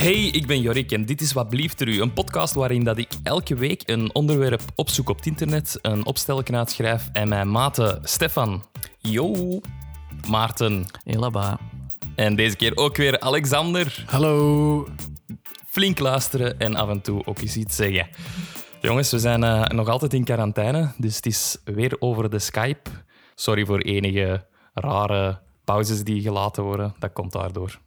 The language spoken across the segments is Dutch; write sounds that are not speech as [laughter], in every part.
Hey, ik ben Jorik en dit is Wat blieft er u, een podcast waarin dat ik elke week een onderwerp opzoek op het internet, een opstelken schrijf en mijn maten Stefan, Yo. Maarten Helaba. en deze keer ook weer Alexander Hallo. flink luisteren en af en toe ook eens iets zeggen. Jongens, we zijn eh, nog altijd in quarantaine, dus het is weer over de Skype. Sorry voor enige rare pauzes die gelaten worden, dat komt daardoor.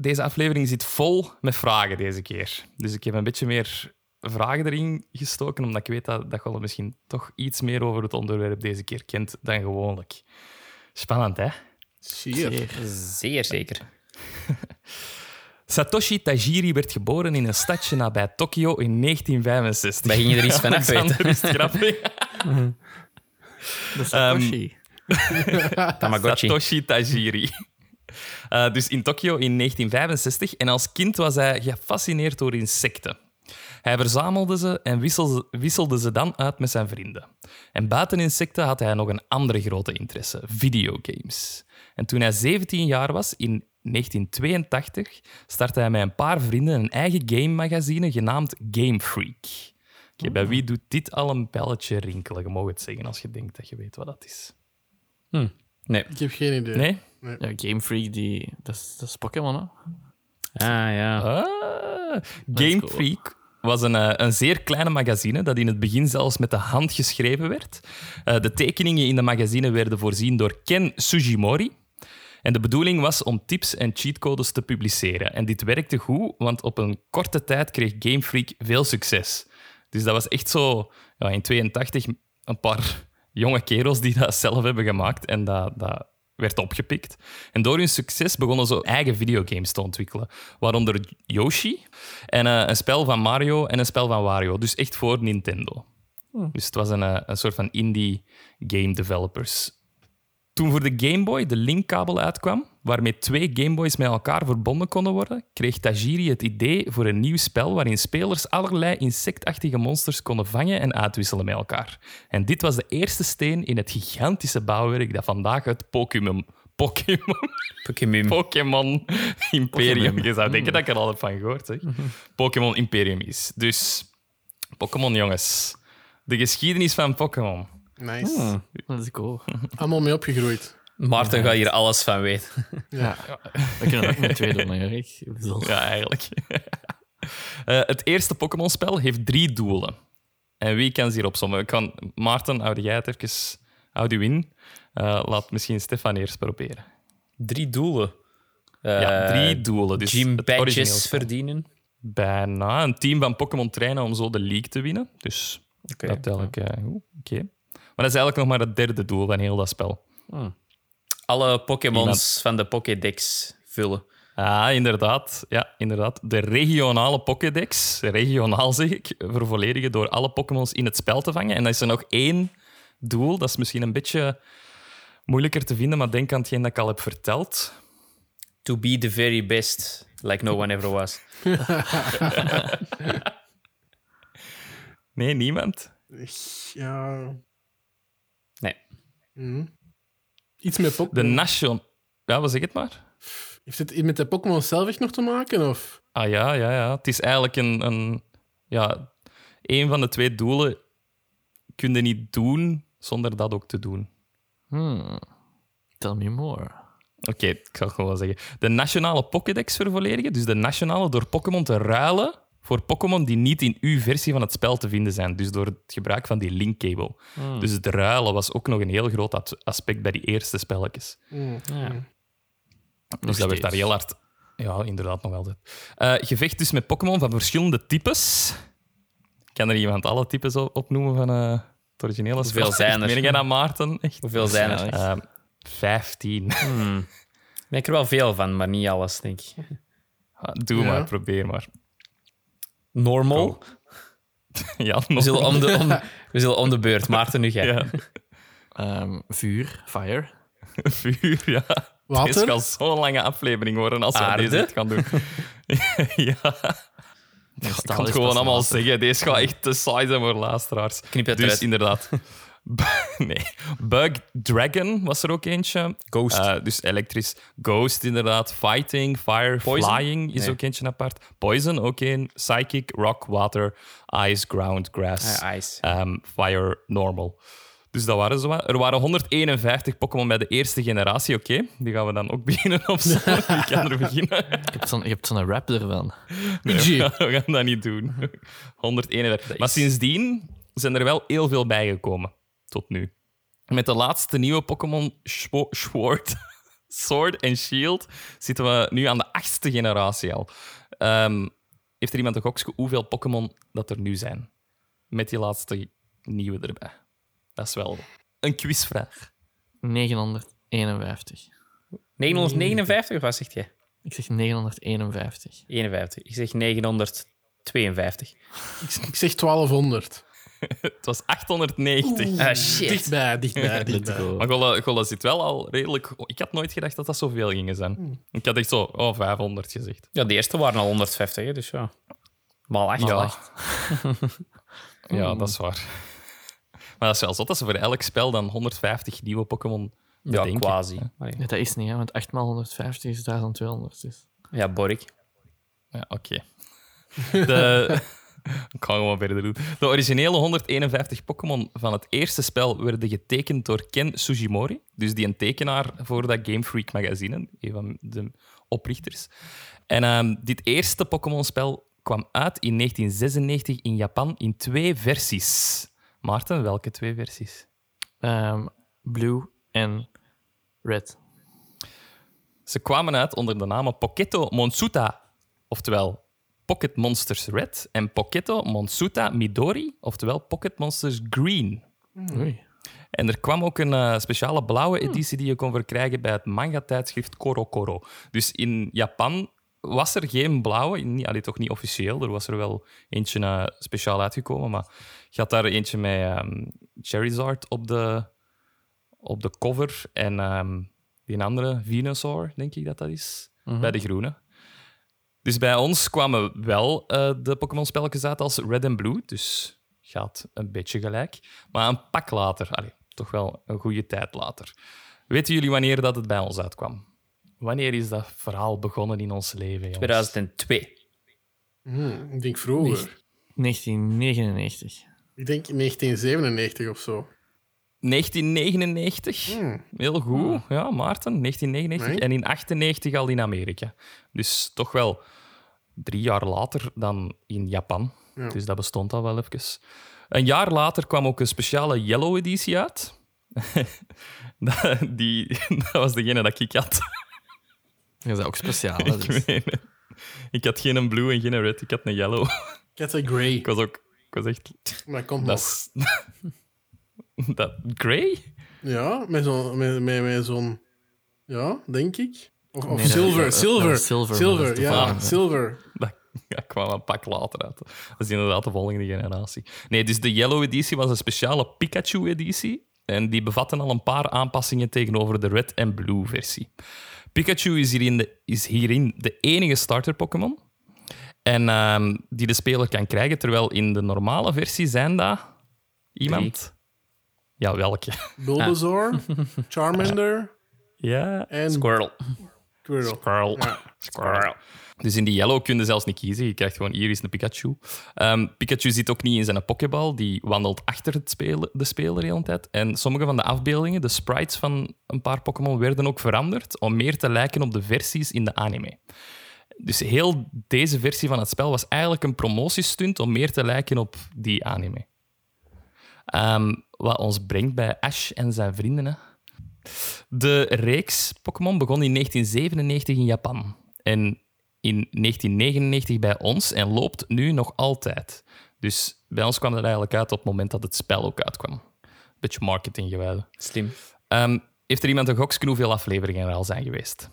Deze aflevering zit vol met vragen deze keer. Dus ik heb een beetje meer vragen erin gestoken, omdat ik weet dat, dat je misschien toch iets meer over het onderwerp deze keer kent dan gewoonlijk. Spannend, hè? Zeer. Zeer zeker. [laughs] Satoshi Tajiri werd geboren in een stadje nabij Tokio in 1965. Begin je er iets van [laughs] af weten? Is grappig. [laughs] Satoshi. Tamagotchi. Satoshi Tajiri. Eh, dus in Tokio in 1965. En als kind was hij gefascineerd door insecten. Hij verzamelde ze en wisselde, wisselde ze dan uit met zijn vrienden. En buiten insecten had hij nog een andere grote interesse: videogames. En toen hij 17 jaar was, in 1982, startte hij met een paar vrienden een eigen game-magazine genaamd Game Freak. Bij wie doet dit al een belletje rinkelen? Je mag het zeggen als je denkt dat je weet wat dat is. Nee. Ik heb geen idee. Nee? Ja, Game Freak, die, dat, is, dat is Pokémon, hè? Ah, ja. Ah, Game cool. Freak was een, eh, een zeer kleine magazine dat in het begin zelfs met de hand geschreven werd. Eh, de tekeningen in de magazine werden voorzien door Ken Sugimori. En de bedoeling was om tips en cheatcodes te publiceren. En dit werkte goed, want op een korte tijd kreeg Game Freak veel succes. Dus dat was echt zo ja, in 82 een paar jonge kerels die dat zelf hebben gemaakt. En dat, dat werd opgepikt. En door hun succes begonnen ze eigen videogames te ontwikkelen. Waaronder Yoshi en eh, een spel van Mario en een spel van Wario. Dus echt voor Nintendo. Dus het was een, eh, een soort van indie game developers. Toen voor de Game Boy de linkkabel uitkwam, waarmee twee Game Boys met elkaar verbonden konden worden, kreeg Tajiri het idee voor een nieuw spel waarin spelers allerlei insectachtige monsters konden vangen en uitwisselen met elkaar. En dit was de eerste steen in het gigantische bouwwerk dat vandaag het Pokémon... Pokémon... Pokémon. Pokémon Imperium. Pokémon. Je zou denken dat ik er al heb van gehoord. Zeg. Pokémon Imperium is. Dus, Pokémon, jongens. De geschiedenis van Pokémon. Nice. Dat is cool. [laughs] Allemaal mee opgegroeid. Maarten gaat hier alles van weten. [laughs] Ja. We kunnen ook met twee doen, Ja, eigenlijk. [laughs] Eh, het eerste Pokémon-spel heeft drie doelen. En wie kan ze hier opzommen? Ik kan, Maarten, houd jij het even houd u in. Eh, laat misschien Stefan eerst proberen. Drie doelen. ja, Eh, drie doelen. Dus Gym badges verdienen. Bijna. Een team van Pokémon trainen om zo de league te winnen. Dus Oké. dat tel ik eh, goed. Maar dat is eigenlijk nog maar het derde doel van heel dat spel. Alle Pokémons Iemand- van de Pokédex vullen. Ah, inderdaad. Ja, inderdaad. De regionale Pokédex, regionaal zeg ik, vervolledigen door alle Pokémons in het spel te vangen. En dan is er nog één doel, dat is misschien een beetje moeilijker te vinden, maar denk aan hetgeen dat ik al heb verteld. To be the very best, like no one ever was. [laughs] Nee, niemand? Ja. Mhm. Iets met De Pokémon. Nation... Ja, wat zeg het maar? Heeft het iets met de Pokémon zelf echt nog te maken? Of? Ah ja, ja, ja. Het is eigenlijk een... een ja, een van de twee doelen kun je niet doen zonder dat ook te doen. hmm. Tell me more. Oké, ik zal het gewoon zeggen. De nationale Pokédex vervolledigen. Dus de nationale door Pokémon te ruilen voor Pokémon die niet in uw versie van het spel te vinden zijn. Dus door het gebruik van die linkkabel. Dus het ruilen was ook nog een heel groot as- aspect bij die eerste spelletjes. Mhm. Ja. Dus dat werd daar heel hard... Ja, inderdaad, nog altijd. Eh, gevecht dus met Pokémon van verschillende types. Kan er iemand alle types op- opnoemen van eh, het originele spel? Hoeveel zijn er? Meen jij dat, Maarten? Echt? Hoeveel zijn er? Ehm, Vijftien. Ik denk er wel veel van, maar niet alles, denk ik. Doe Ja. maar, probeer maar. Normal. [laughs] Ja, We zullen om de, om, we zullen om de beurt. Maarten, nu jij. Ja. Ehm, vuur, fire. [laughs] Vuur, ja. Water? Dit gaat zo'n lange aflevering worden als we deze echt gaan doen. [laughs] ja. Ik kan het gewoon allemaal zeggen. Deze gaat echt te saai zijn voor luisteraars. Knip het dus eruit. inderdaad. [laughs] Nee, Bug Dragon was er ook eentje. Ghost. Eh, dus elektrisch. Ghost, inderdaad. Fighting, Fire, Poison? Flying is Nee. ook eentje apart. Poison ook één. Psychic, Rock, Water, Ice, Ground, Grass. Ah, ice. Ehm, fire, Normal. Dus dat waren zo. Er waren 151 Pokémon bij de eerste generatie. Oké, die gaan we dan ook [laughs] beginnen zo. [laughs] Wie kan er beginnen? Je hebt zo'n, zo'n rap ervan. PG. we gaan dat niet doen. 151. Maar sindsdien zijn er wel heel veel bijgekomen. Tot nu. Met de laatste nieuwe Pokémon Sword, [laughs] Sword en Shield zitten we nu aan de achtste generatie al. Ehm, heeft er iemand een gokske hoeveel Pokémon dat er nu zijn? Met die laatste nieuwe erbij. Dat is wel een quizvraag. 951. 959 of wat zegt jij? Ik zeg 951. 51. Ik zeg 952. Ik, ik zeg 1200. [laughs] Het was 890. Ah, shit. Dichtbij, dichtbij, dichtbij. Maar Golla, Golla zit wel al redelijk... Ik had nooit gedacht dat dat zoveel gingen zijn. Ik had echt zo, oh, 500 gezegd. Ja, de eerste waren al 150, hè, dus ja. Maal 8. Ja. [laughs] Ja, dat is waar. Maar dat is wel zot dat ze voor elk spel dan 150 nieuwe Pokémon Ja, bedenken. quasi. Nee, dat is niet, hè, want 8 x 150 is 1200. Dus. Ja, Borik. Ja, oké. [laughs] De... Ik kan gewoon verder doen. De originele 151 Pokémon van het eerste spel werden getekend door Ken Sugimori. Dus die een tekenaar voor dat Game Freak magazine, een van de oprichters. En ehm, dit eerste Pokémon-spel kwam uit in 1996 in Japan in twee versies. Maarten, welke twee versies? Ehm, blue en red. Ze kwamen uit onder de namen Poketo Monsuta, oftewel Pocket Monsters Red, en Poketo Monsuta Midori, oftewel Pocket Monsters Green. Oei. En er kwam ook een eh, speciale blauwe editie die je kon verkrijgen bij het manga-tijdschrift Koro Koro. Dus in Japan was er geen blauwe, niet, allee, toch niet officieel. Er was er wel eentje eh, speciaal uitgekomen, maar je had daar eentje met ehm Charizard op de, op de cover en ehm, die een andere, Venusaur, denk ik dat dat is, bij de groene. Dus bij ons kwamen wel eh, de Pokémon-spelletjes uit als Red en Blue, dus gaat een beetje gelijk. Maar een pak later, allee, toch wel een goede tijd later. Weten jullie wanneer dat het bij ons uitkwam? Wanneer is dat verhaal begonnen in ons leven? jongens? 2002. Hmm, ik denk vroeger. 1999. Ik denk 1997 of zo. 1999. Hmm. Heel goed. Ja, Maarten, 1999. Nee. En in 98 al in Amerika. Dus toch wel drie jaar later dan in Japan. Ja. Dus dat bestond al wel even. Een jaar later kwam ook een speciale Yellow editie uit. [laughs] Dat- Die, dat was degene dat ik had. Dat is ook speciaal. [laughs] Ik, dus. meen ik had geen een blue en geen een red. Ik had een yellow. Ik had een grey. Ik was ook... Ik was echt... Maar dat komt Dat nog. dat... Grey? Ja, met zo'n... Met, met, met zo'n... Ja, denk ik. Of, of Nee, dat- silver, dat- silver. silver, ja, hè. silver. [laughs] Dat kwam een pak later uit. Dat is inderdaad de volgende generatie. Nee, dus de Yellow editie was een speciale Pikachu-editie. En die bevatte al een paar aanpassingen tegenover de Red en Blue versie. Pikachu is hierin de, is hierin de enige starter-Pokémon. En ehm, die de speler kan krijgen, terwijl in de normale versie zijn dat... Iemand? Ja, welke? Bulbasaur, [laughs] Charmander Ja, en Squirrel. Squirtle. Squirrel. [laughs] Squirrel. Dus in die yellow kun je zelfs niet kiezen. Je krijgt gewoon hier is een Pikachu. Ehm, Pikachu zit ook niet in zijn pokeball. Die wandelt achter het spelen, de speler de hele tijd. En sommige van de afbeeldingen, de sprites van een paar Pokémon, werden ook veranderd om meer te lijken op de versies in de anime. Dus heel deze versie van het spel was eigenlijk een promotiestunt om meer te lijken op die anime. Ehm, wat ons brengt bij Ash en zijn vrienden. Hè. De reeks Pokémon begon in 1997 in Japan en in 1999 bij ons en loopt nu nog altijd. Dus bij ons kwam dat eigenlijk uit op het moment dat het spel ook uitkwam. Beetje marketing gewijden. Slim. Ehm, heeft er iemand een goksken hoeveel afleveringen er al zijn geweest?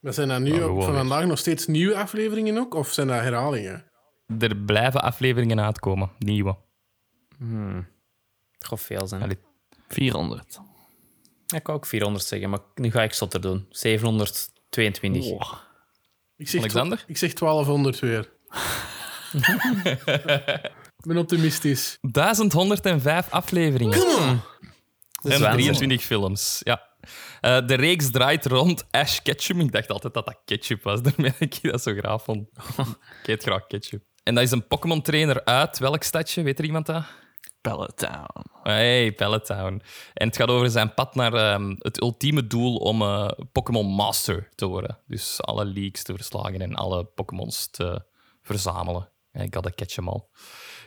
Maar zijn dat nu op- gewoon van vandaag nog steeds nieuwe afleveringen ook? Of zijn dat herhalingen? Er blijven afleveringen uitkomen, nieuwe. Het gaat veel zijn. Allee, 400. Ja, ik kan ook 400 zeggen, maar nu ga ik zotter doen. 722. Ik zeg, Alexander? ik zeg 1200 weer. [laughs] Ik ben optimistisch. 1105 afleveringen. Dat is En waanzin. 23 films. Ja. Eh, de reeks draait rond Ash Ketchum. Ik dacht altijd dat dat ketchup was. [laughs] Daarmee dat ik dat zo graag vond. ik eet graag ketchup. En dat is een Pokémon-trainer uit welk stadje? Weet er iemand dat? Pelletown. Hey, Pelletown. En het gaat over zijn pad naar ehm, het ultieme doel om eh, Pokémon Master te worden. Dus alle leagues te verslagen en alle Pokémons te verzamelen. Ik had dat catch hem al.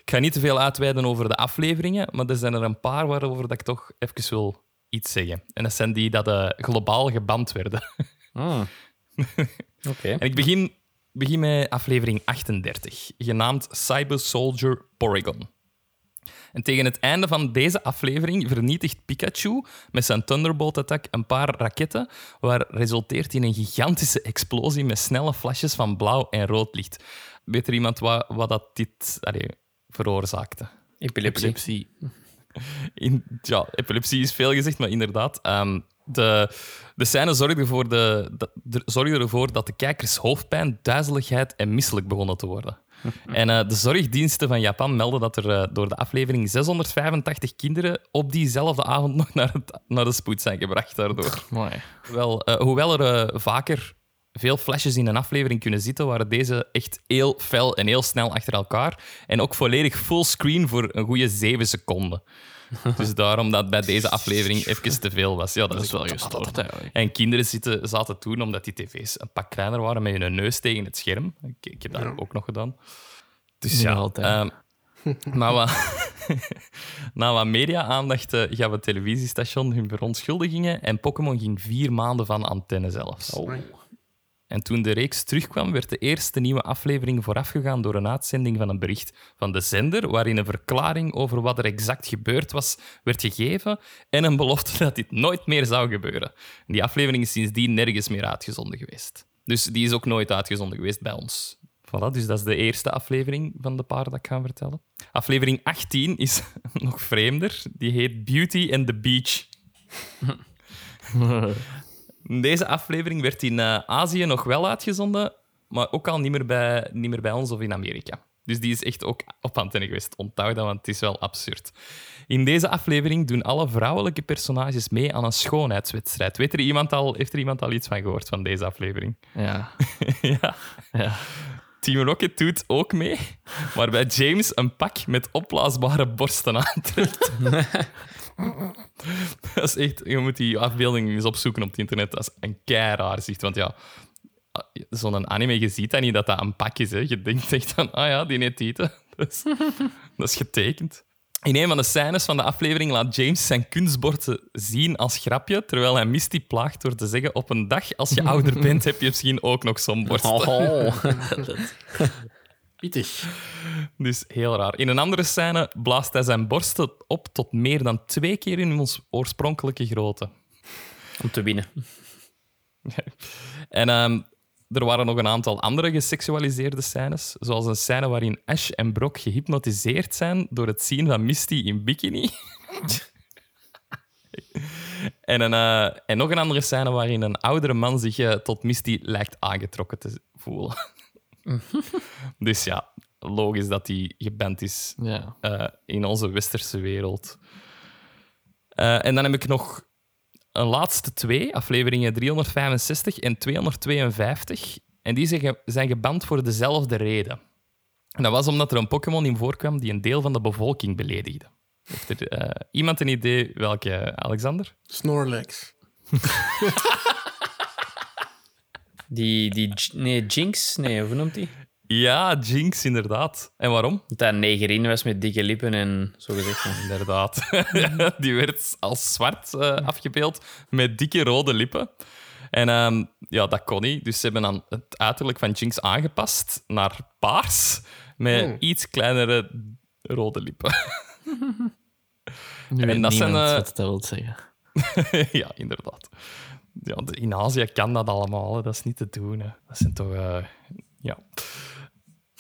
Ik ga niet te veel uitweiden over de afleveringen, maar er zijn er een paar waarover dat ik toch even wil iets zeggen. En dat zijn die dat eh, globaal geband werden. [laughs] Ah. [laughs] Oké. En ik begin, begin met aflevering 38, genaamd Cyber Soldier Porygon. En tegen het einde van deze aflevering vernietigt Pikachu met zijn Thunderbolt-attack een paar raketten, waar resulteert in een gigantische explosie met snelle flashes van blauw en rood licht. Weet er iemand wat, wat dat dit allee, veroorzaakte? Epilepsie. Epilepsie. In, ja, epilepsie is veel gezegd, maar inderdaad. ehm, de, de scène zorgde ervoor, de, de- de- zorgde ervoor dat de kijkers hoofdpijn, duizeligheid en misselijk begonnen te worden. [laughs] En eh, de zorgdiensten van Japan melden dat er eh, door de aflevering 685 kinderen op diezelfde avond [laughs] nog naar, het, naar de spoed zijn gebracht daardoor. Mooi. Wel, eh, hoewel er vaker veel flashes in een aflevering kunnen zitten, waren deze echt heel fel en heel snel achter elkaar. En ook volledig fullscreen voor een goede 7 seconden. [laughs] Dus daarom dat bij deze aflevering even te veel was. Ja, dat, Dat is wel gestoord eigenlijk. En kinderen zitten, zaten toen, omdat die tv's een pak kleiner waren, met hun neus tegen het scherm. Ik, ik heb dat ook nog gedaan. Dus ja, altijd. ehm, [laughs] na wat, [laughs] na wat media-aandacht eh, gaf het televisiestation hun verontschuldigingen en Pokémon ging vier maanden van antenne zelfs. Oh. En toen de reeks terugkwam, werd de eerste nieuwe aflevering voorafgegaan door een uitzending van een bericht van de zender, waarin een verklaring over wat er exact gebeurd was werd gegeven en een belofte [laughs] dat dit nooit meer zou gebeuren. En die aflevering is sindsdien nergens meer uitgezonden geweest. Dus die is ook nooit uitgezonden geweest bij ons. Voilà, dus dat is de eerste aflevering van de paar dat ik ga vertellen. Aflevering 18 is [laughs] nog vreemder. Die heet Beauty and the Beach. [laughs] Deze aflevering werd in eh, Azië nog wel uitgezonden, maar ook al niet meer, bij, niet meer bij ons of in Amerika. Dus die is echt ook op antenne geweest. Onthoud dat, want het is wel absurd. In deze aflevering doen alle vrouwelijke personages mee aan een schoonheidswedstrijd. Weet er iemand al, heeft er iemand al iets van gehoord van deze aflevering? Ja. [laughs] ja. ja. Team Rocket doet ook mee, waarbij James een pak met opblaasbare borsten aantrekt. [laughs] [laughs] dat is echt... Je moet die afbeelding eens opzoeken op het internet. Dat is een keiraar zicht. Want ja, zo'n anime, je ziet dat niet dat dat een pak is. Hè. Je denkt echt van, ah ja, die heeft tieten. [laughs] Dat is, dat is getekend. In een van de scènes van de aflevering laat James zijn kunstborden zien als grapje, terwijl hij Misty plaagt door te zeggen op een dag, als je ouder bent, heb je misschien ook nog zo'n borsten. Oh. [laughs] Pittig. Dus heel raar. In een andere scène blaast hij zijn borsten op tot meer dan twee keer in ons oorspronkelijke grootte. Om te winnen. En ehm, er waren nog een aantal andere geseksualiseerde scènes, zoals een scène waarin Ash en Brock gehypnotiseerd zijn door het zien van Misty in bikini. [laughs] en, een, eh, en nog een andere scène waarin een oudere man zich eh, tot Misty lijkt aangetrokken te voelen. Dus ja, logisch dat hij geband is ja. eh, in onze westerse wereld. Eh, en dan heb ik nog een laatste twee, afleveringen 365 en 252. En die zijn, ge- zijn geband voor dezelfde reden. En dat was omdat er een Pokémon in voorkwam die een deel van de bevolking beledigde. Heeft er eh, iemand een idee welke, Alexander? Snorlax. [laughs] Die, die, nee, Jinx, nee, hoe noemt die? Ja, Jinx, inderdaad. En waarom? Dat hij negerin was met dikke lippen en zo gezegd. Inderdaad. [laughs] die werd als zwart eh, afgebeeld met dikke rode lippen. En ehm, ja, dat kon niet. Dus ze hebben dan het uiterlijk van Jinx aangepast naar paars met Oh. iets kleinere rode lippen. Nu En weet dat zijn, eh, wat dat wil zeggen. [laughs] ja, inderdaad. Ja, in Azië kan dat allemaal. Hè. Dat is niet te doen. Hè. Dat zijn toch... eh, ja.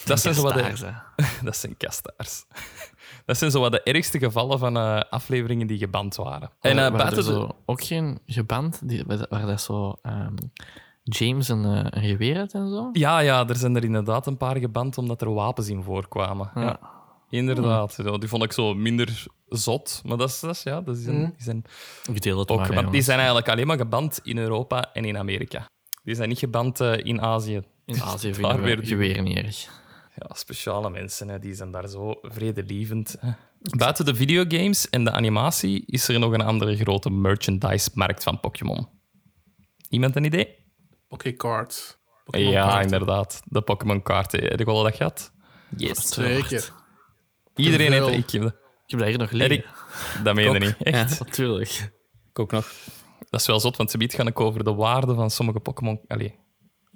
Dat zijn, zo wat de, Kastaars, hè. [laughs] dat zijn kastaars. Dat zijn zo wat de ergste gevallen van eh, afleveringen die geband waren. En er buiten zo ook geen geband die, waar dat zo ehm, James een, een geweer had en zo? Ja, ja, er zijn er inderdaad een paar geband omdat er wapens in voorkwamen. Ja. Ja. Inderdaad. Die vond ik zo minder zot. Maar dat is, dat is ja, dat is een, Mhm. die zijn Ik deel het ook, maar. hè, want die zijn eigenlijk alleen maar geband in Europa en in Amerika. Die zijn niet geband eh, in Azië. In [laughs] Azië weer we die- geweer niet erg. Ja, speciale mensen, hè, die zijn daar zo vredelievend. Hè. Buiten de videogames en de animatie is er nog een andere grote merchandise-markt van Pokémon. Iemand een idee? Pokécards. Pokémon ja, kaarten. inderdaad. De Pokémon-kaarten. Heb je al dat gehad? Yes. Zeker. Iedereen heeft veel. ik heb dat. Ik heb dat hier nog liggen. Erik, dat meen je niet. Echt? Natuurlijk. Ik ook nog. Dat is wel zot, want ze biedt ga ik over de waarde van sommige Pokémon... Allee,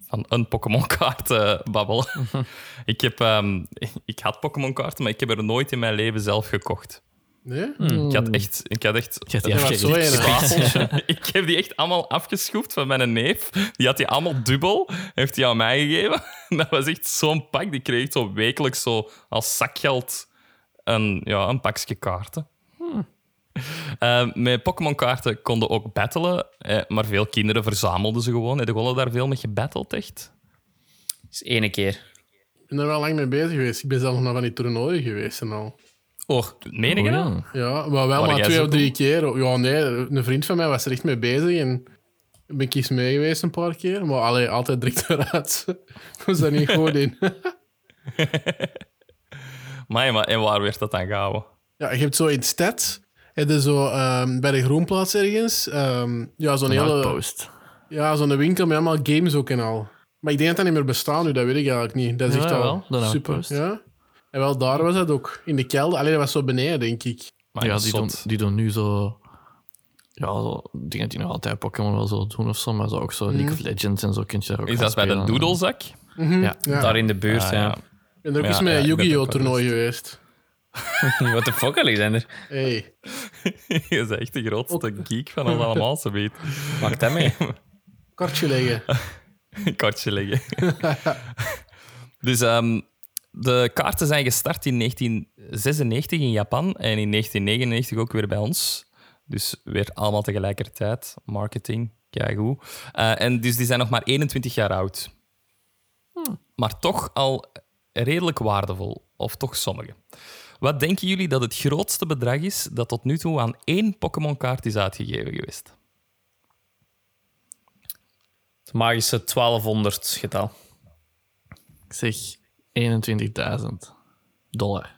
van een Pokémon-kaart eh, babbelen. [laughs] ik, heb, ehm, ik had Pokémon-kaarten, maar ik heb er nooit in mijn leven zelf gekocht. Nee? Ik had echt... Ik had echt hebt die Ja, een. [laughs] ik heb die echt allemaal afgeschroefd van mijn neef. Die had die allemaal dubbel. Heeft die aan mij gegeven. [laughs] Dat was echt zo'n pak. Die kreeg ik zo wekelijks zo als zakgeld een, ja, een pakje kaarten. Eh, met Pokémon-kaarten konden ook battelen, eh, maar veel kinderen verzamelden ze gewoon. Heb je daar veel mee gebatteld, echt? is ene keer. Ik ben er wel lang mee bezig geweest. Ik ben zelf nog naar van die toernooien geweest en al. Oh, Meen je Oh, dat? ja. Ja, maar wel Waar maar twee of drie keer. Ja, nee, een vriend van mij was er echt mee bezig en ben ik eens mee geweest een paar keer. Maar allee, altijd direct [laughs] eruit. Ik was daar niet goed [laughs] in. Maar, maar en waar werd dat dan gehouden? Ja, je hebt zo in stad, heb je zo ehm, bij de groenplaats ergens, ehm, ja, zo'n Een hele, outpost. ja, zo'n winkel met allemaal games ook en al. Maar ik denk dat dat niet meer bestaat nu, dat weet ik eigenlijk niet. Dat is Ja, echt al de super. outpost. Ja. En wel, daar was dat ook. In de kelder. Alleen dat was zo beneden, denk ik. Maar ja, die doen, zot. die doen nu zo... Ja, zo, ik denk dat die nog altijd Pokémon wel zo doen of zo, maar zo ook zo League of Legends en zo kun je daar ook Is dat bij de doedelzak? Mhm, Ja, ja. daar in de buurt, Ah, ja. Ben er ook eens met een Yu-Gi-Oh! toernooi geweest. [laughs] What the fuck, Alexander? Hey. [laughs] Je bent echt de grootste geek van ons allemaal, ze weet. Maak dat mee. Kartje leggen. [laughs] Kartje leggen. dus ehm, de kaarten zijn gestart in 1996 in Japan en in 1999 ook weer bij ons. Dus weer allemaal tegelijkertijd. Marketing, kijk hoe. en dus die zijn nog maar 21 jaar oud. Maar toch al redelijk waardevol. Of toch sommige. Wat denken jullie dat het grootste bedrag is dat tot nu toe aan één Pokémon-kaart is uitgegeven geweest? Het magische 1200 getal. Ik zeg 21.000 dollar.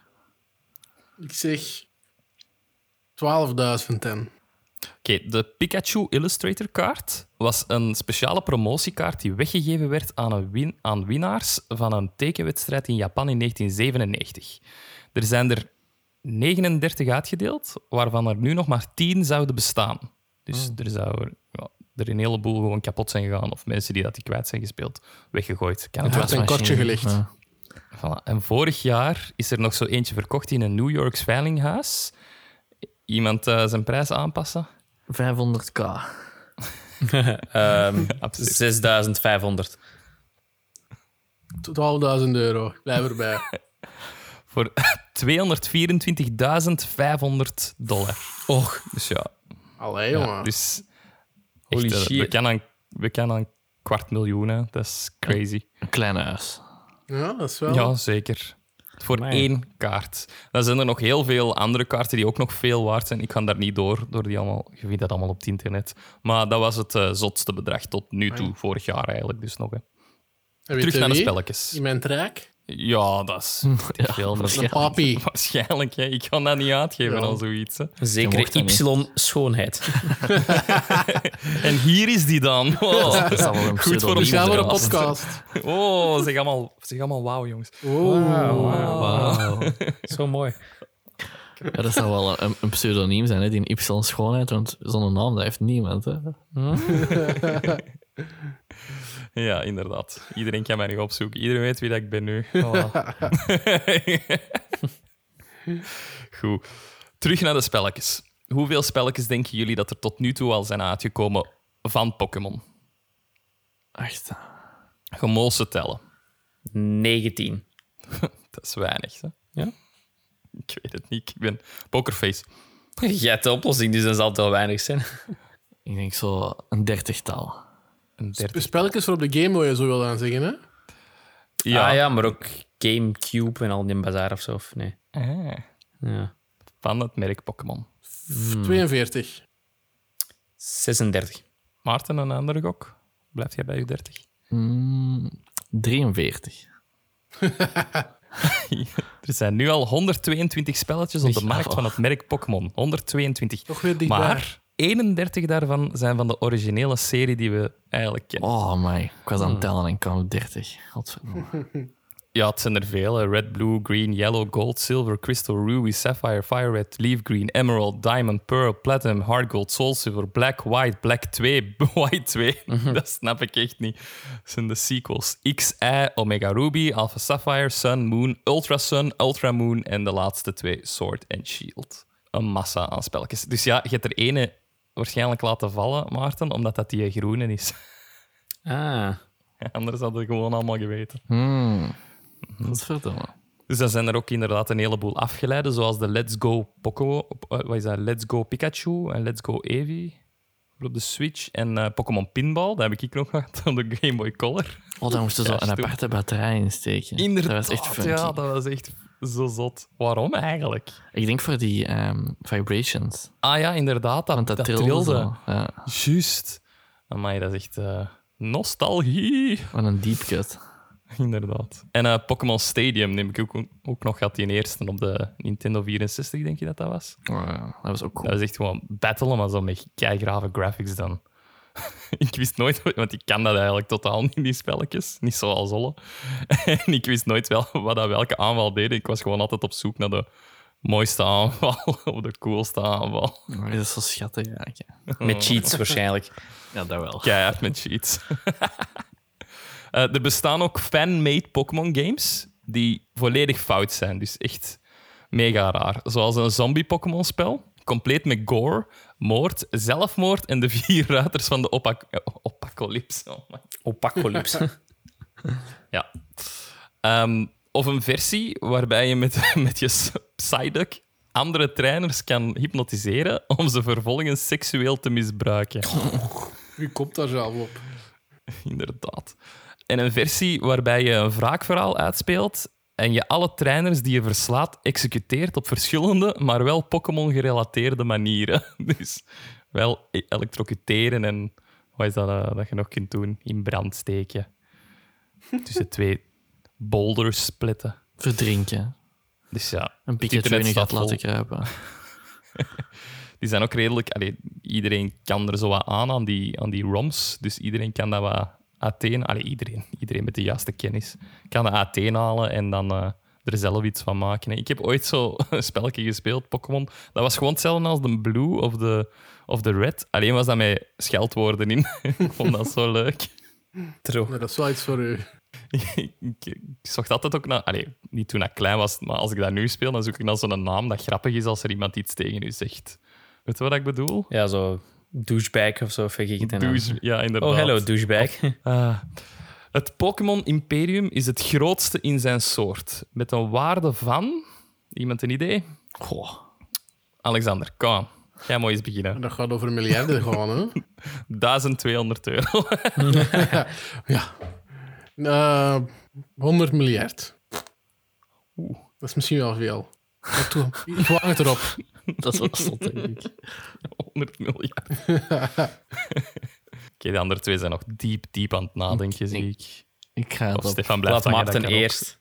Ik zeg 12.000 en. Oké, de Pikachu Illustrator kaart was een speciale promotiekaart die weggegeven werd aan, een win aan winnaars van een tekenwedstrijd in Japan in 1997. Er zijn er 39 uitgedeeld, waarvan er nu nog maar 10 zouden bestaan. Dus er zou ja, er een heleboel gewoon kapot zijn gegaan, of mensen die dat die kwijt zijn gespeeld, weggegooid. Kan het Ja. werd een kortje gelegd. Ja. Voilà. En vorig jaar is er nog zo eentje verkocht in een New Yorks veilinghuis. Iemand eh, zijn prijs aanpassen? 500k. [laughs] Ehm Absurd. 6500. 12.000 euro. Ik Blijf erbij. [laughs] Voor 224.500 dollar. Och, Dus ja, Allee, ja jongen. dus Holy echt, eh, we kennen een, we kennen een kwart miljoen. Hè. Dat is crazy. Een klein huis. Ja, dat is wel... Ja, zeker. Voor Amai. één kaart. Dan zijn er nog heel veel andere kaarten die ook nog veel waard zijn. Ik ga daar niet door, door die allemaal. Je vindt dat allemaal op het internet. Maar dat was het eh, zotste bedrag tot nu toe, vorig jaar eigenlijk dus nog. Hè. Terug naar de spelletjes. In mijn trek? Ja, dat is [laughs] ik veel. [laughs] Waarschijnlijk, hè. ik kan dat niet uitgeven Ja. al zoiets. Hè. Je Zekere. Y-schoonheid. [laughs] En hier is die dan. Oh, Dat is allemaal een Goed voor voor een podcast. oh zeg allemaal, zeg allemaal wauw, jongens. Oh. Wauw. Zo mooi. Ja, dat zou wel een, een pseudoniem zijn, hè, die Y-schoonheid, want zo'n naam dat heeft niemand. Hè. [laughs] Ja, inderdaad. Iedereen kan mij nu opzoeken. Iedereen weet wie dat ik ben nu. [laughs] [laughs] Goed. Terug naar de spelletjes. Hoeveel spelletjes denken jullie dat er tot nu toe al zijn uitgekomen van Pokémon? Echt. Je moet ze tellen. 19. Dat is weinig. Hè? Ja? Ik weet het niet. Ik ben pokerface. Jij hebt de oplossing, dus dat zal het wel weinig zijn. Ik denk zo een dertigtal. Een derde. Spelletjes voor op de Game Boy, je zo wil aan zeggen, hè? Ja. Ah, ja, maar ook Gamecube en al die bazaar of zo. Of nee. Ah, Ja. van het merk Pokémon. 42. 36. Maarten, een andere gok? Blijft jij bij je 30? Mm, 43. Er zijn nu al 122 spelletjes op de markt van het merk Pokémon. 122. Toch weer. Maar 31 daarvan zijn van de originele serie die we eigenlijk kennen. Oh my, ik was aan het tellen en ik kwam op 30. Godverdomme. [laughs] Ja, het zijn er veel. hè. Red, blue, green, yellow, gold, silver, crystal, ruby, sapphire, fire red, leaf green, emerald, diamond, pearl, platinum, hard gold, soul silver, black, white, black 2, [laughs] white 2. Dat snap ik echt niet. Dat zijn de sequels. X, Y, omega ruby, alpha sapphire, sun, moon, ultra sun, ultra moon en de laatste twee, sword en shield. Een massa aan spelletjes. Dus ja, je hebt er ene waarschijnlijk laten vallen, Maarten, omdat dat die groene is. [laughs] Ah. Anders hadden we gewoon allemaal geweten. Hmm. Godverdomme. Dus dan zijn er ook inderdaad een heleboel afgeleiden, zoals de Let's Go Poco, eh, wat is dat? Let's Go Pikachu en Let's Go Eevee op de Switch. En eh, Pokémon Pinball, dat heb ik nog gehad [laughs] op de Game Boy Color. Oh, daar moesten ze Ja, een aparte batterij in steken. Inderdaad, Dat was echt funky. ja, dat was echt zo zot. Waarom eigenlijk? Ik denk voor die ehm, vibrations. Ah ja, inderdaad, dat, Want dat, dat trilde. trilde. Ja, Juist. Amai, dat is echt eh, nostalgie. wat een deep cut. [laughs] Inderdaad. En eh, Pokémon Stadium neem ik ook, ook nog gehad, die eerste op de Nintendo 64, denk je dat dat was? Oh, ja, dat was ook cool. Dat was echt gewoon battlen, maar zo met keigrave graphics dan. [laughs] ik wist nooit, want ik kan dat eigenlijk totaal niet, die spelletjes. Niet zoals Olle. [laughs] en ik wist nooit wel wat dat welke aanval deed. Ik was gewoon altijd op zoek naar de mooiste aanval [laughs] of de coolste aanval. Oh, dat is zo schattig eigenlijk. hè. Met cheats waarschijnlijk. Ja, dat wel. Keihard met cheats. Eh, er bestaan ook fan-made Pokémon games die volledig fout zijn. Dus echt mega raar. Zoals een zombie-Pokémon spel. Compleet met gore, moord, zelfmoord en de vier ruiters van de opak. Oh Opacolypse. [laughs] Ja. Ehm, of een versie waarbij je met, [laughs] met je Psyduck andere trainers kan hypnotiseren om ze vervolgens seksueel te misbruiken. [laughs] Wie komt daar zelf op? Inderdaad. En een versie waarbij je een wraakverhaal uitspeelt en je alle trainers die je verslaat executeert op verschillende, maar wel Pokémon-gerelateerde manieren. [laughs] Dus wel e- elektrocuteren en wat is dat eh, dat je nog kunt doen? In brand steken. Tussen twee boulders splitten. Verdrinken. Dus ja, Een Pikachu in staat gat laten kruipen. [laughs] Die zijn ook redelijk... allee, iedereen kan er zo wat aan, aan die, aan die ROMs. Dus iedereen kan dat wat uiteen... Allee, iedereen. Iedereen met de juiste kennis kan dat uiteenhalen en dan eh, er zelf iets van maken. hè. Ik heb ooit zo een [laughs] spelletje gespeeld, Pokémon. Dat was gewoon hetzelfde als de Blue of de, of de Red. Alleen was dat met scheldwoorden in. [laughs] ik vond dat zo leuk. True. Nee, dat is wel iets voor u. ik, ik, ik zocht altijd ook naar... Allee, niet toen ik klein was, maar als ik dat nu speel, dan zoek ik naar zo'n naam dat grappig is als er iemand iets tegen u zegt. Weet je wat ik bedoel? Ja, zo douchebag of zo, vergeet het dan. Douche, ja, inderdaad. Oh, hello, douchebag. Ah. het Pokémon Imperium is het grootste in zijn soort. Met een waarde van... Iemand een idee? Goh. Alexander, kom. Jij moet eens beginnen. Dat gaat over miljarden [laughs] gewoon, hè? 1200 euro. [laughs] Ja. Eh 100 miljard. Oeh. Dat is misschien wel veel. Ik wang het erop. [laughs] Dat is wel zot, denk ik. [laughs] 100 miljard. [laughs] Oké, de andere twee zijn nog diep, diep aan het nadenken, zie ik. Ik ga Of op. Stefan blijft Laat Maarten eerst.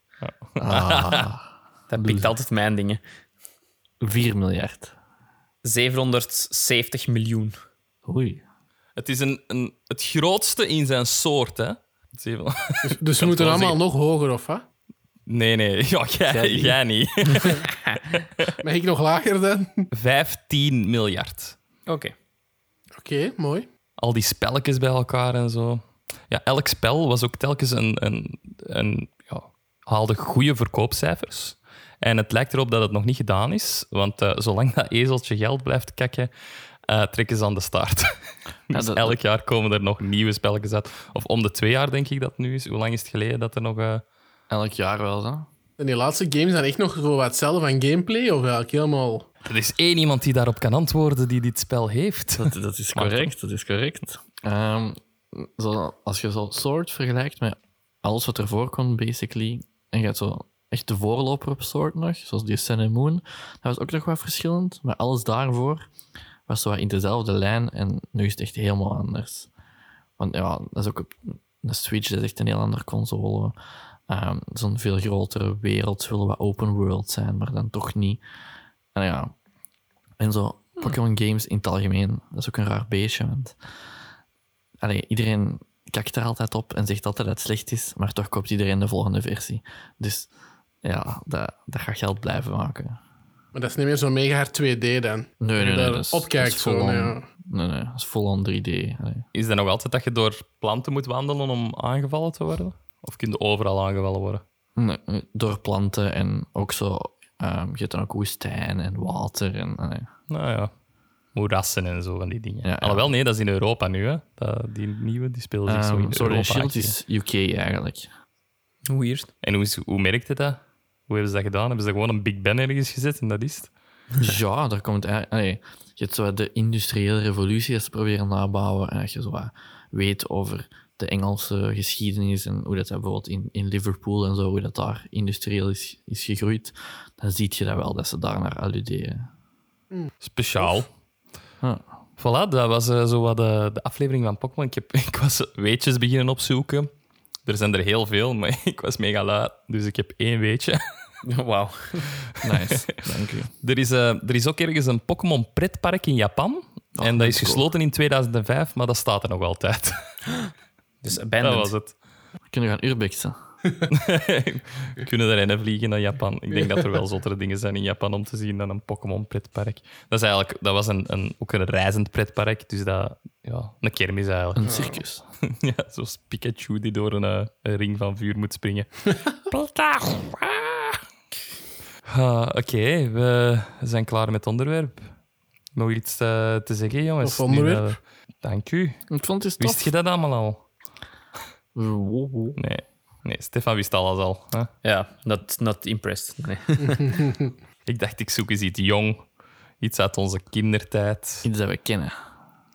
Ah, Dat pikt altijd mijn dingen. 4 miljard. 770 miljoen. Oei. Het is een, een, het grootste in zijn soort, hè? Zeven- Dus, dus we moeten allemaal zeggen. nog hoger, of wat? Nee, nee. [laughs] Ja, jij, Jij niet. [laughs] Mag ik nog lager dan? 15 miljard. Oké. Oké, mooi. Al die spelletjes bij elkaar en zo. Ja, elk spel was ook telkens een... een, een ja, haalde goede verkoopcijfers. En het lijkt erop dat het nog niet gedaan is. Want eh, zolang dat ezeltje geld blijft kakken, eh, trekken ze aan de staart. dus dat- elk jaar komen er nog nieuwe spelletjes uit. Of om de twee jaar, denk ik dat nu is. Hoe lang is het geleden dat er nog... eh, Elk jaar wel, hè? En die laatste games zijn echt nog zo wat hetzelfde van gameplay, of eigenlijk helemaal... Er is één iemand die daarop kan antwoorden die dit spel heeft. Dat, dat is correct, dat is correct. Ehm, zo, als je zo Sword vergelijkt met alles wat ervoor komt, basically, en je gaat zo echt de voorloper op soort nog, zoals die Sun and Moon. Dat was ook nog wat verschillend, maar alles daarvoor was zo in dezelfde lijn en nu is het echt helemaal anders. Want ja, dat is ook op een Switch, dat is echt een heel andere console. Ehm, Zo'n veel grotere wereld, zullen wat open world zijn, maar dan toch niet. En ja, en zo Pokémon games in het algemeen, dat is ook een raar beestje, want allee, iedereen kakt er altijd op en zegt altijd dat het slecht is, maar toch koopt iedereen de volgende versie. Dus ja, dat, dat gaat geld blijven maken. Maar dat is niet meer zo'n mega hard 2D dan. Nee, nee, nee. Dat is, opkijkt zo, ja. Nee, nee, dat is full-on 3D. allee. Is dat nog altijd dat je door planten moet wandelen om aangevallen te worden? Of kun je overal aangevallen worden? Nee, door planten en ook zo... ehm, je hebt dan ook woestijn en water en... Nou ja, moerassen en zo van die dingen. Ja, ja. Alhoewel, nee, dat is in Europa nu. Hè. Dat, die nieuwe die speelde zich zo Ehm, in Sword and Europa. Shield is UK eigenlijk. Hoe eerst? En hoe, is, hoe merkte dat? Hoe hebben ze dat gedaan? Hebben ze gewoon een Big Ben ergens gezet en dat is het? Ja, daar komt eigenlijk... allee, je hebt zo de industriële revolutie dat ze proberen nabouwen. En als je zo weet over de Engelse geschiedenis en hoe dat, dat bijvoorbeeld in, in Liverpool en zo, hoe dat daar industrieel is, is gegroeid, dan zie je dat wel, dat ze daar naar alluderen. Speciaal. Ja. Voilà, dat was eh, zo wat de, de aflevering van Pokémon. Ik, heb, [laughs] ik was weetjes beginnen opzoeken. Er zijn er heel veel, maar [laughs] ik was mega lui. Dus ik heb één weetje. [laughs] Wauw. Nice, dank u. Er is, eh, er is ook ergens een Pokémon pretpark in Japan. en dat is cool. gesloten in 2005, maar dat staat er nog altijd. Dus dat abandoned. was het. [laughs] Kunnen we gaan urbexen? We kunnen erin vliegen naar Japan. Ik denk dat er wel [laughs] zottere dingen zijn in Japan om te zien dan een Pokémon pretpark. Dat, is eigenlijk, dat was een, een, ook een reizend pretpark, dus dat, ja, een kermis eigenlijk. Een circus. [laughs] Ja, zoals Pikachu die door een, eh, een ring van vuur moet springen. Pikachu! Ah, Oké, we zijn klaar met het onderwerp. Nog iets eh, te zeggen, jongens? Of onderwerp? Nu dat- Dank u. Ik vond het Wist je dat allemaal al? Nee. Nee, Stefan wist alles al. Hè? Ja, not, not impressed. Nee. [laughs] Ik dacht, ik zoek eens iets jong. Iets uit onze kindertijd. Iets dat we kennen.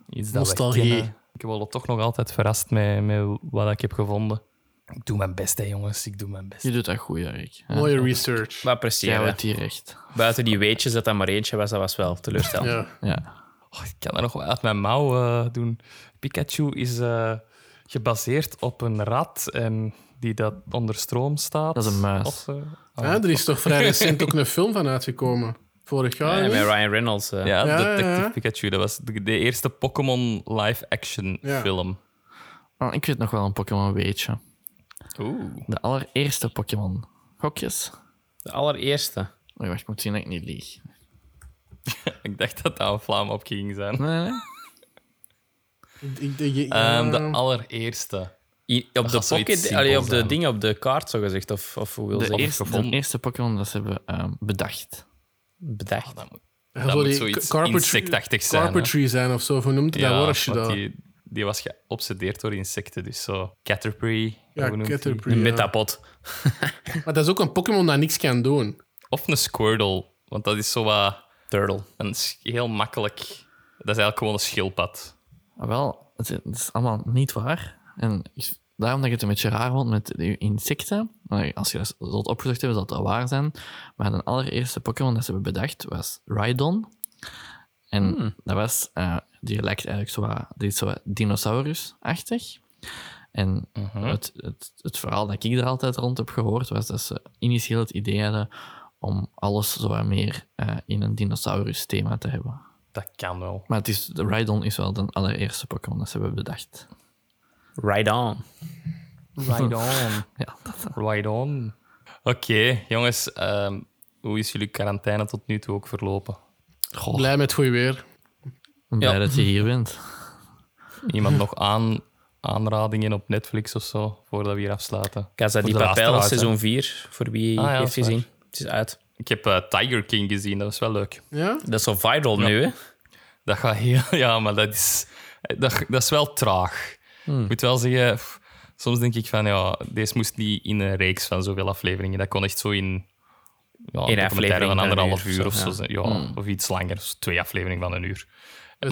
Iets dat Nostalgie. we kennen. Ik word toch nog altijd verrast met, met wat ik heb gevonden. Ik doe mijn best, hè, jongens. Ik doe mijn best. Je doet dat goed, Erik. Ja. Mooie research. Jij appreciëren. houdt hier recht. Buiten die weetjes dat dat maar eentje was, dat was wel teleurstellend. Ja. Ja. Oh, ik kan dat nog wel uit mijn mouw eh, doen. Pikachu is eh, gebaseerd op een rat en die dat onder stroom staat. Dat is een muis. Of, eh, ah. Ja, er is toch vrij recent ook een film van uitgekomen. Vorig jaar. Ja, met Ryan Reynolds. eh. ja, Ja, Detective ja, ja. Pikachu. Dat was de, de eerste Pokémon live-action Ja. film. Oh, ik weet nog wel een Pokémon weetje. Oeh. De allereerste Pokémon. Gokjes? De allereerste. Oh, wacht, ik moet zien dat ik niet lieg. [laughs] Ik dacht dat dat een vlam op ging zijn. Nee, nee. De ja. allereerste. I- op de pocket, allee, op de dingen op de kaart, zo gezegd. Of, of hoe wil De ze eerste, gevonden. de eerste Pokémon dat ze hebben ehm, bedacht. bedacht? Dat moet, Ja, dat zo moet zoiets insectachtig zijn. Carpentry zijn of zo. Hoe noemt je dat want dan? die, die was geobsedeerd door insecten. Dus zo Caterpie. Ja? Caterpie. Een ja. metapod. [laughs] Maar dat is ook een Pokémon dat niks kan doen. Of een Squirtle. Want dat is zo wat Turtle. een heel makkelijk... Dat is eigenlijk gewoon een schildpad. Wel, het is, het is allemaal niet waar. En ik- daarom dat je het een beetje raar vond met die insecten. Als je dat zult opgezocht hebben, zal het wel waar zijn. Maar de allereerste Pokémon dat ze hebben bedacht was Rhydon. En dat was, eh, die lijkt eigenlijk zo die is zo dinosaurus-achtig. En het, het, het verhaal dat ik er altijd rond heb gehoord, was dat ze initieel het idee hadden om alles zo wat meer eh, in een dinosaurus-thema te hebben. Dat kan wel. Maar het is, de Rhydon is wel de allereerste Pokémon dat ze hebben bedacht. Right on. Right [laughs] on. Ja, dat, Right on. Oké, jongens. ehm, hoe is jullie quarantaine tot nu toe ook verlopen? Goh, Blij met goed weer. blij Ja. dat je hier bent. Iemand [laughs] nog aan, aanradingen op Netflix of zo, voordat we hier afsluiten? Casa di Papel, seizoen 4, voor wie Ah, ja, heeft gezien. Het is uit. Ik heb eh, Tiger King gezien, dat was wel leuk. Ja? Dat is zo viral nu, hè? Dat gaat heel... [laughs] Ja, maar dat is, dat, dat is wel traag. Ik moet wel zeggen, pff, soms denk ik van, ja, deze moest niet in een reeks van zoveel afleveringen. Dat kon echt zo in... Ja, een aflevering van anderhalf uur uur of of zo. Ja, Of iets langer, dus twee afleveringen van een uur.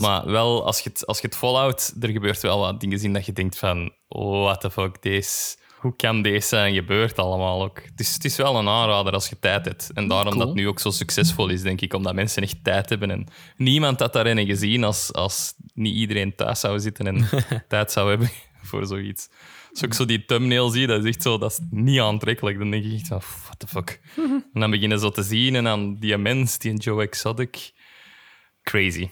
Maar wel, als je het, als je het volhoudt, er gebeurt wel wat dingen in dat je denkt van, what the fuck, deze... hoe kan deze zijn gebeurd allemaal ook? Het is, het is wel een aanrader als je tijd hebt. En daarom Cool. dat het nu ook zo succesvol is, denk ik. Omdat mensen echt tijd hebben. En niemand had daarin gezien als, als niet iedereen thuis zou zitten en [laughs] tijd zou hebben [laughs] voor zoiets. Als ik zo die thumbnail zie, dat is echt zo, dat is niet aantrekkelijk. Dan denk ik echt van, what the fuck. [laughs] En dan beginnen ze te zien en dan die mens, die Joe Exotic. Crazy.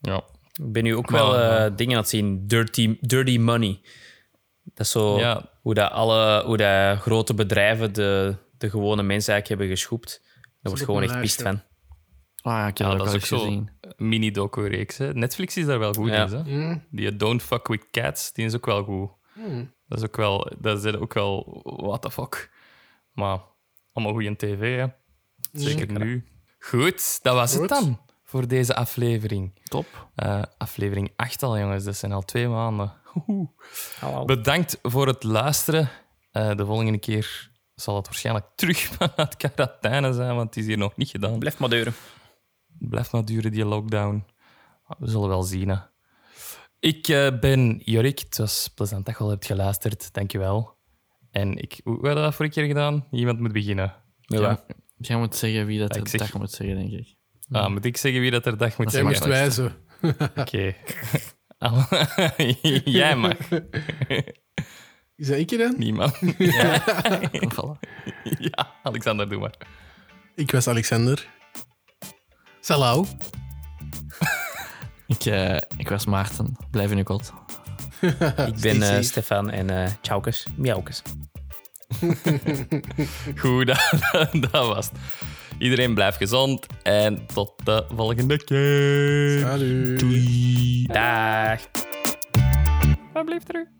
Ja. Ik ben nu ook Maar, wel eh, ja. dingen aan het zien. Dirty, dirty money. Dat is zo Ja. hoe, dat alle, hoe dat grote bedrijven de, de gewone mensen eigenlijk hebben geschoept. Daar word ook je gewoon echt pist van. Ah ja, ik heb Ja, dat dat ook mini-docu-reeks. Netflix is daar wel goed Ja. in. Hè? Mm. Die Don't Fuck With Cats, die is ook wel goed. Mm. Dat is ook wel, dat is ook wel, what the fuck. Maar allemaal goede tv, hè. Zeker nu. Goed, dat was Goed. het dan voor deze aflevering. Top. Eh, aflevering 8 al, jongens. Dat zijn al twee maanden. Hallo. Bedankt voor het luisteren. Eh, de volgende keer zal het waarschijnlijk terug [laughs] vanuit quarantaine zijn, want het is hier nog niet gedaan. Blijf maar deuren. Blijft maar duren, die lockdown. We zullen wel zien. Hè. Ik eh, ben Jorik. Het was plezant dat je al hebt geluisterd. Dankjewel. En ik, hoe hebben we dat vorige keer gedaan? Iemand moet beginnen. Ja. Jij, moet zeggen wie dat Ja, ik de zeg- dag moet zeggen, denk ik. Ah, moet ik zeggen wie dat er dag moet Jij zijn? moest wijzen. Oké. [laughs] [laughs] Jij mag. Is dat ik dan? Niemand. Kom vallen. Ja, Alexander, doe maar. Ik was Alexander. Salau. [laughs] Ik, eh, ik was Maarten. Blijf in uw kot. Ik ben eh. Stefan en eh tjaukes, miaukes. Goed, dat, dat was het. Iedereen blijft gezond en tot de volgende keer. Salut. Dag. Waar bleef er u?